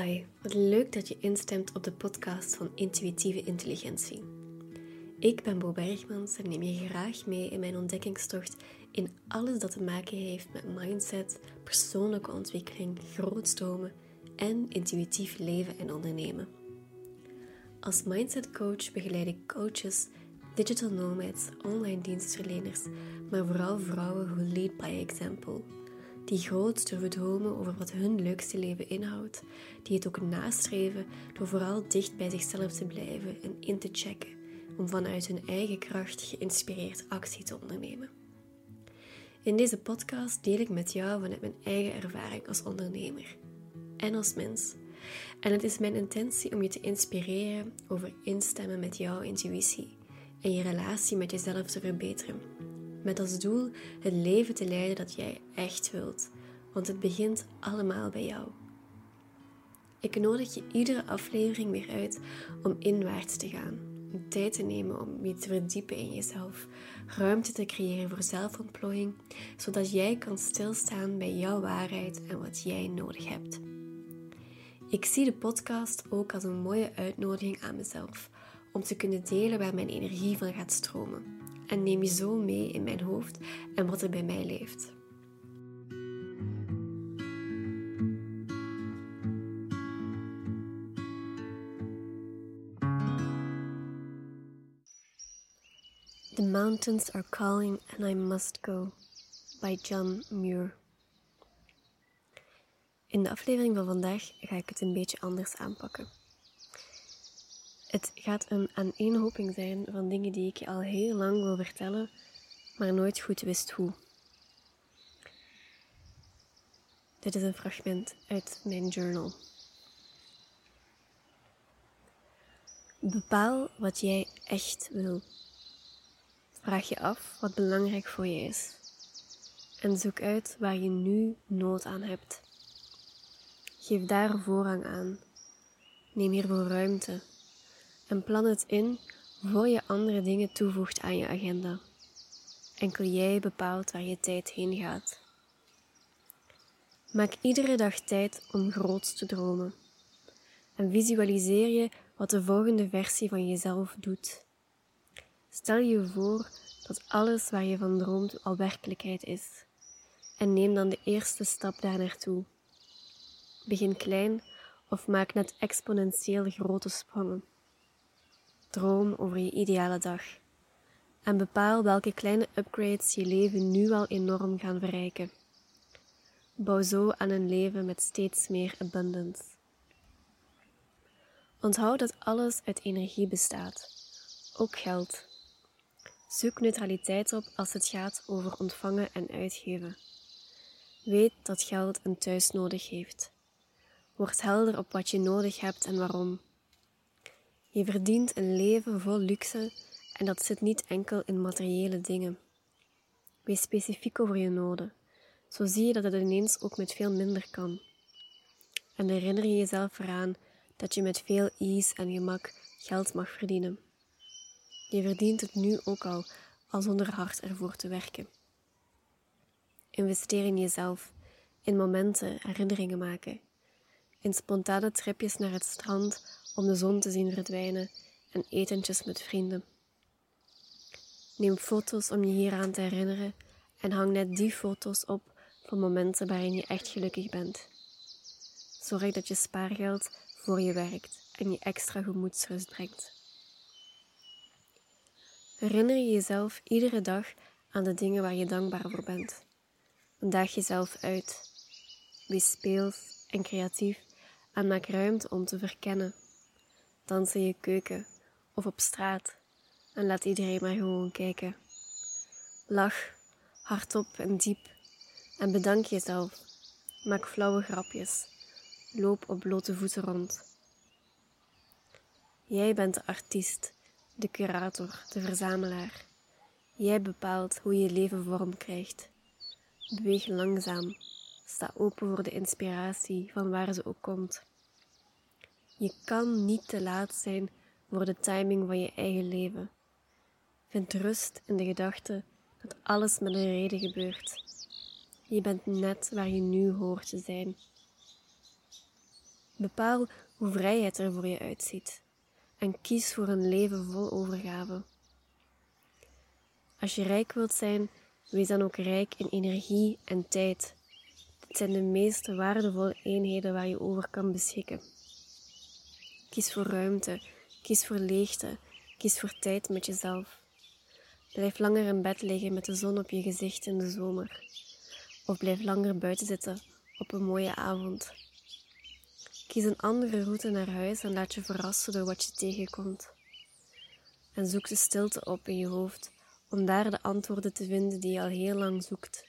Hi, wat leuk dat je instemt op de podcast van Intuïtieve Intelligentie. Ik ben Bo Bergmans en neem je graag mee in mijn ontdekkingstocht in alles dat te maken heeft met mindset, persoonlijke ontwikkeling, grootstromen en intuïtief leven en ondernemen. Als mindset coach begeleid ik coaches, digital nomads, online dienstverleners, maar vooral vrouwen who lead by example die groot durven dromen over wat hun leukste leven inhoudt, die het ook nastreven door vooral dicht bij zichzelf te blijven en in te checken om vanuit hun eigen kracht geïnspireerd actie te ondernemen. In deze podcast deel ik met jou vanuit mijn eigen ervaring als ondernemer en als mens. En het is mijn intentie om je te inspireren over instemmen met jouw intuïtie en je relatie met jezelf te verbeteren met als doel het leven te leiden dat jij echt wilt, want het begint allemaal bij jou. Ik nodig je iedere aflevering weer uit om inwaarts te gaan, tijd te nemen om je te verdiepen in jezelf, ruimte te creëren voor zelfontplooiing, zodat jij kan stilstaan bij jouw waarheid en wat jij nodig hebt. Ik zie de podcast ook als een mooie uitnodiging aan mezelf om te kunnen delen waar mijn energie van gaat stromen en neem je zo mee in mijn hoofd en wat er bij mij leeft. The Mountains Are Calling and I Must Go by John Muir. In de aflevering van vandaag ga ik het een beetje anders aanpakken. Het gaat een aaneenhoping zijn van dingen die ik je al heel lang wil vertellen, maar nooit goed wist hoe. Dit is een fragment uit mijn journal. Bepaal wat jij echt wil. Vraag je af wat belangrijk voor je is. En zoek uit waar je nu nood aan hebt. Geef daar voorrang aan. Neem hiervoor ruimte en plan het in voor je andere dingen toevoegt aan je agenda. Enkel jij bepaalt waar je tijd heen gaat. Maak iedere dag tijd om groots te dromen. En visualiseer je wat de volgende versie van jezelf doet. Stel je voor dat alles waar je van droomt al werkelijkheid is. En neem dan de eerste stap daar naartoe. Begin klein of maak net exponentieel grote sprongen. Droom over je ideale dag. En bepaal welke kleine upgrades je leven nu al enorm gaan verrijken. Bouw zo aan een leven met steeds meer abundance. Onthoud dat alles uit energie bestaat, ook geld. Zoek neutraliteit op als het gaat over ontvangen en uitgeven. Weet dat geld een thuis nodig heeft. Word helder op wat je nodig hebt en waarom. Je verdient een leven vol luxe en dat zit niet enkel in materiële dingen. Wees specifiek over je noden. Zo zie je dat het ineens ook met veel minder kan. En herinner je jezelf eraan dat je met veel ease en gemak geld mag verdienen. Je verdient het nu ook al, al zonder hard ervoor te werken. Investeer in jezelf, in momenten, herinneringen maken, in spontane tripjes naar het strand om de zon te zien verdwijnen en etentjes met vrienden. Neem foto's om je hieraan te herinneren en hang net die foto's op van momenten waarin je echt gelukkig bent. Zorg dat je spaargeld voor je werkt en je extra gemoedsrust brengt. Herinner je jezelf iedere dag aan de dingen waar je dankbaar voor bent. Daag jezelf uit. Wees speels en creatief en maak ruimte om te verkennen dans in je keuken of op straat en laat iedereen maar gewoon kijken. Lach hardop en diep en bedank jezelf. Maak flauwe grapjes. Loop op blote voeten rond. Jij bent de artiest, de curator, de verzamelaar. Jij bepaalt hoe je leven vorm krijgt. Beweeg langzaam. Sta open voor de inspiratie van waar ze ook komt. Je kan niet te laat zijn voor de timing van je eigen leven. Vind rust in de gedachte dat alles met een reden gebeurt. Je bent net waar je nu hoort te zijn. Bepaal hoe vrijheid er voor je uitziet. En kies voor een leven vol overgave. Als je rijk wilt zijn, wees dan ook rijk in energie en tijd. Dit zijn de meest waardevolle eenheden waar je over kan beschikken. Kies voor ruimte, kies voor leegte, kies voor tijd met jezelf. Blijf langer in bed liggen met de zon op je gezicht in de zomer. Of blijf langer buiten zitten op een mooie avond. Kies een andere route naar huis en laat je verrassen door wat je tegenkomt. En zoek de stilte op in je hoofd om daar de antwoorden te vinden die je al heel lang zoekt.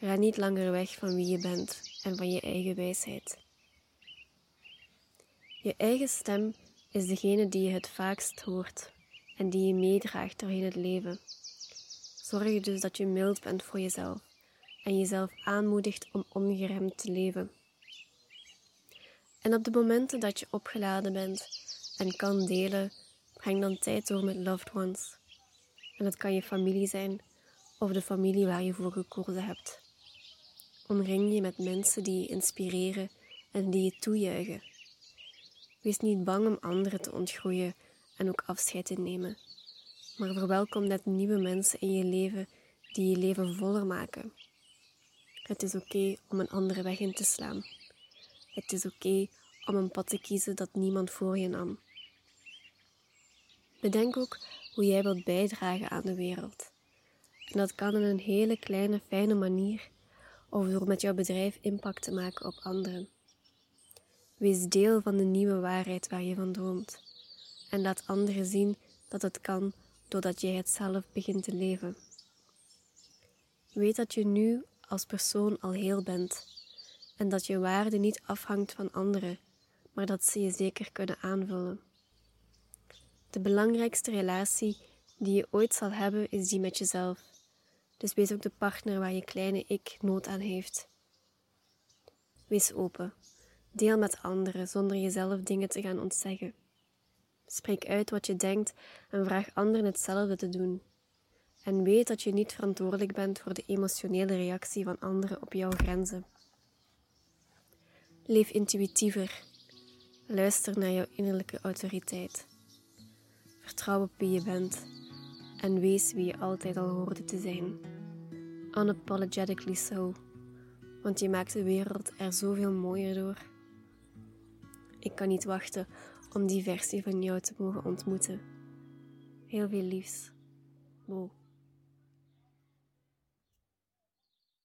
Ga niet langer weg van wie je bent en van je eigen wijsheid. Je eigen stem is degene die je het vaakst hoort en die je meedraagt doorheen het leven. Zorg dus dat je mild bent voor jezelf en jezelf aanmoedigt om ongeremd te leven. En op de momenten dat je opgeladen bent en kan delen, breng dan tijd door met loved ones. En het kan je familie zijn of de familie waar je voor gekozen hebt. Omring je met mensen die je inspireren en die je toejuichen. Wees niet bang om anderen te ontgroeien en ook afscheid te nemen. Maar verwelkom net nieuwe mensen in je leven die je leven voller maken. Het is oké om een andere weg in te slaan. Het is oké om een pad te kiezen dat niemand voor je nam. Bedenk ook hoe jij wilt bijdragen aan de wereld. En dat kan in een hele kleine, fijne manier of door met jouw bedrijf impact te maken op anderen. Wees deel van de nieuwe waarheid waar je van droomt. En laat anderen zien dat het kan doordat jij het zelf begint te leven. Weet dat je nu als persoon al heel bent en dat je waarde niet afhangt van anderen, maar dat ze je zeker kunnen aanvullen. De belangrijkste relatie die je ooit zal hebben is die met jezelf. Dus wees ook de partner waar je kleine ik nood aan heeft. Wees open. Deel met anderen zonder jezelf dingen te gaan ontzeggen. Spreek uit wat je denkt en vraag anderen hetzelfde te doen. En weet dat je niet verantwoordelijk bent voor de emotionele reactie van anderen op jouw grenzen. Leef intuïtiever. Luister naar jouw innerlijke autoriteit. Vertrouw op wie je bent en wees wie je altijd al hoorde te zijn. Unapologetically so, want je maakt de wereld er zoveel mooier door. Ik kan niet wachten om die versie van jou te mogen ontmoeten. Heel veel liefs. Mo.